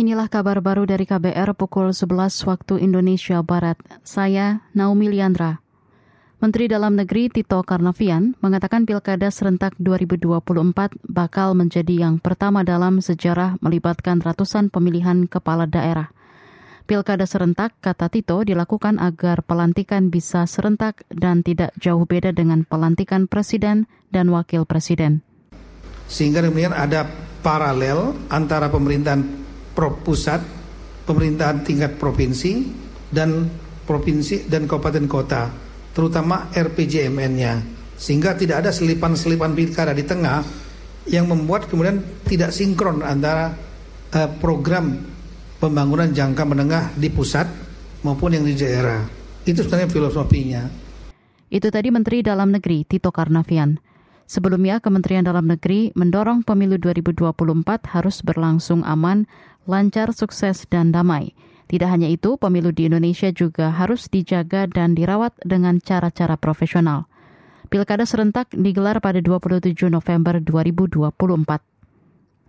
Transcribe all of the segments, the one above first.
Inilah kabar baru dari KBR pukul 11 waktu Indonesia Barat. Saya Naomi Liandra. Menteri Dalam Negeri Tito Karnavian mengatakan pilkada serentak 2024 bakal menjadi yang pertama dalam sejarah melibatkan ratusan pemilihan kepala daerah. Pilkada serentak, kata Tito, dilakukan agar pelantikan bisa serentak dan tidak jauh beda dengan pelantikan presiden dan wakil presiden. Sehingga kemudian ada paralel antara pemerintahan pusat, pemerintahan tingkat provinsi dan provinsi dan kabupaten kota, terutama RPJMN-nya. Sehingga tidak ada selipan-selipan pilkada di tengah yang membuat kemudian tidak sinkron antara uh, program pembangunan jangka menengah di pusat maupun yang di daerah. Itu sebenarnya filosofinya. Itu tadi Menteri Dalam Negeri Tito Karnavian. Sebelumnya, Kementerian Dalam Negeri mendorong pemilu 2024 harus berlangsung aman, lancar, sukses, dan damai. Tidak hanya itu, pemilu di Indonesia juga harus dijaga dan dirawat dengan cara-cara profesional. Pilkada serentak digelar pada 27 November 2024.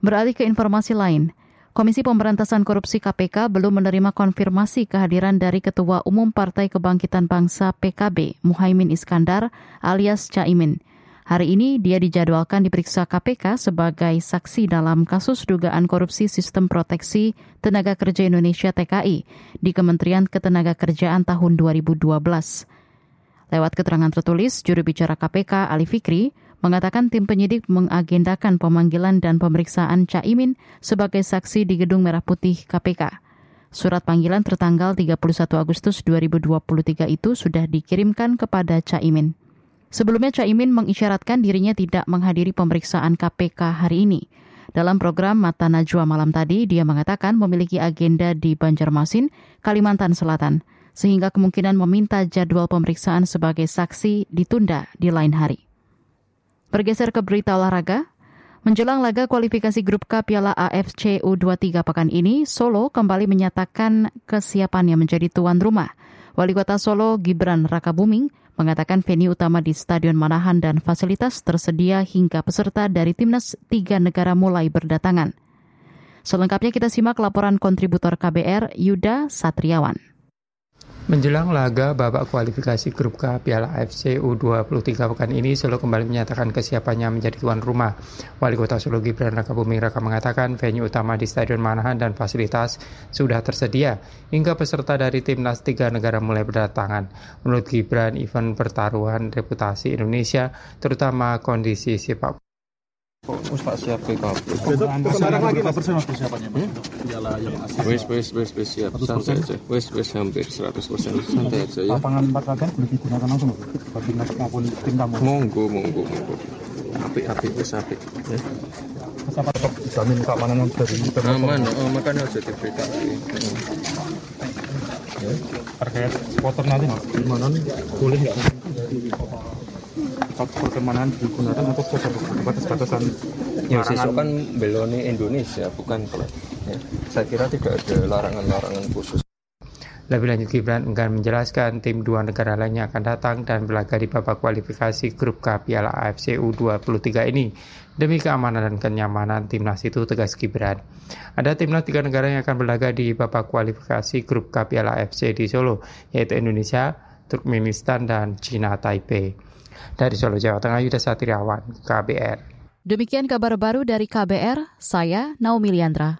Beralih ke informasi lain, Komisi Pemberantasan Korupsi KPK belum menerima konfirmasi kehadiran dari Ketua Umum Partai Kebangkitan Bangsa PKB, Muhaimin Iskandar alias Caimin. Hari ini dia dijadwalkan diperiksa KPK sebagai saksi dalam kasus dugaan korupsi sistem proteksi tenaga kerja Indonesia TKI di Kementerian Ketenagakerjaan tahun 2012. Lewat keterangan tertulis, juru bicara KPK Ali Fikri mengatakan tim penyidik mengagendakan pemanggilan dan pemeriksaan Caimin sebagai saksi di Gedung Merah Putih KPK. Surat panggilan tertanggal 31 Agustus 2023 itu sudah dikirimkan kepada Caimin. Sebelumnya Caimin mengisyaratkan dirinya tidak menghadiri pemeriksaan KPK hari ini. Dalam program Mata Najwa malam tadi, dia mengatakan memiliki agenda di Banjarmasin, Kalimantan Selatan, sehingga kemungkinan meminta jadwal pemeriksaan sebagai saksi ditunda di lain hari. Bergeser ke berita olahraga, Menjelang laga kualifikasi grup K Piala AFC U23 pekan ini, Solo kembali menyatakan kesiapannya menjadi tuan rumah. Wali Kota Solo Gibran Rakabuming mengatakan venue utama di Stadion Manahan dan fasilitas tersedia hingga peserta dari timnas tiga negara mulai berdatangan. Selengkapnya kita simak laporan kontributor KBR Yuda Satriawan. Menjelang laga babak kualifikasi grup K Piala AFC U23 pekan ini, Solo kembali menyatakan kesiapannya menjadi tuan rumah. Wali Kota Solo Gibran Raka Buming Raka mengatakan venue utama di Stadion Manahan dan fasilitas sudah tersedia hingga peserta dari timnas tiga negara mulai berdatangan. Menurut Gibran, event pertaruhan reputasi Indonesia, terutama kondisi sepak Wis tak siap ke kabeh. Sekarang lagi lah persen persiapannya Mas untuk piala yang asli. Wis wis wis wis siap. Santai aja. Wis wis hampir 100% santai aja ya. Lapangan empat latihan boleh digunakan langsung bagi maupun tim kamu. Monggo monggo monggo. Apik apik wis apik. Ya. Siapa dijamin keamanan dari Aman, oh, makanya harus diberitakan. Ya. Terkait supporter nanti mas, gimana nih? Boleh nggak? perkemanan digunakan untuk batas-batasan ya siswa kan beloni Indonesia bukan klub ya. saya kira tidak ada larangan-larangan khusus lebih lanjut Gibran enggan menjelaskan tim dua negara lainnya akan datang dan berlaga di babak kualifikasi grup K Piala AFC U23 ini. Demi keamanan dan kenyamanan timnas itu tegas Gibran. Ada timnas tiga negara yang akan berlaga di babak kualifikasi grup K Piala AFC di Solo, yaitu Indonesia, Turkmenistan, dan Cina Taipei. Dari Solo, Jawa Tengah, Yuda Satriawan, KBR. Demikian kabar baru dari KBR, saya Naomi Liandra.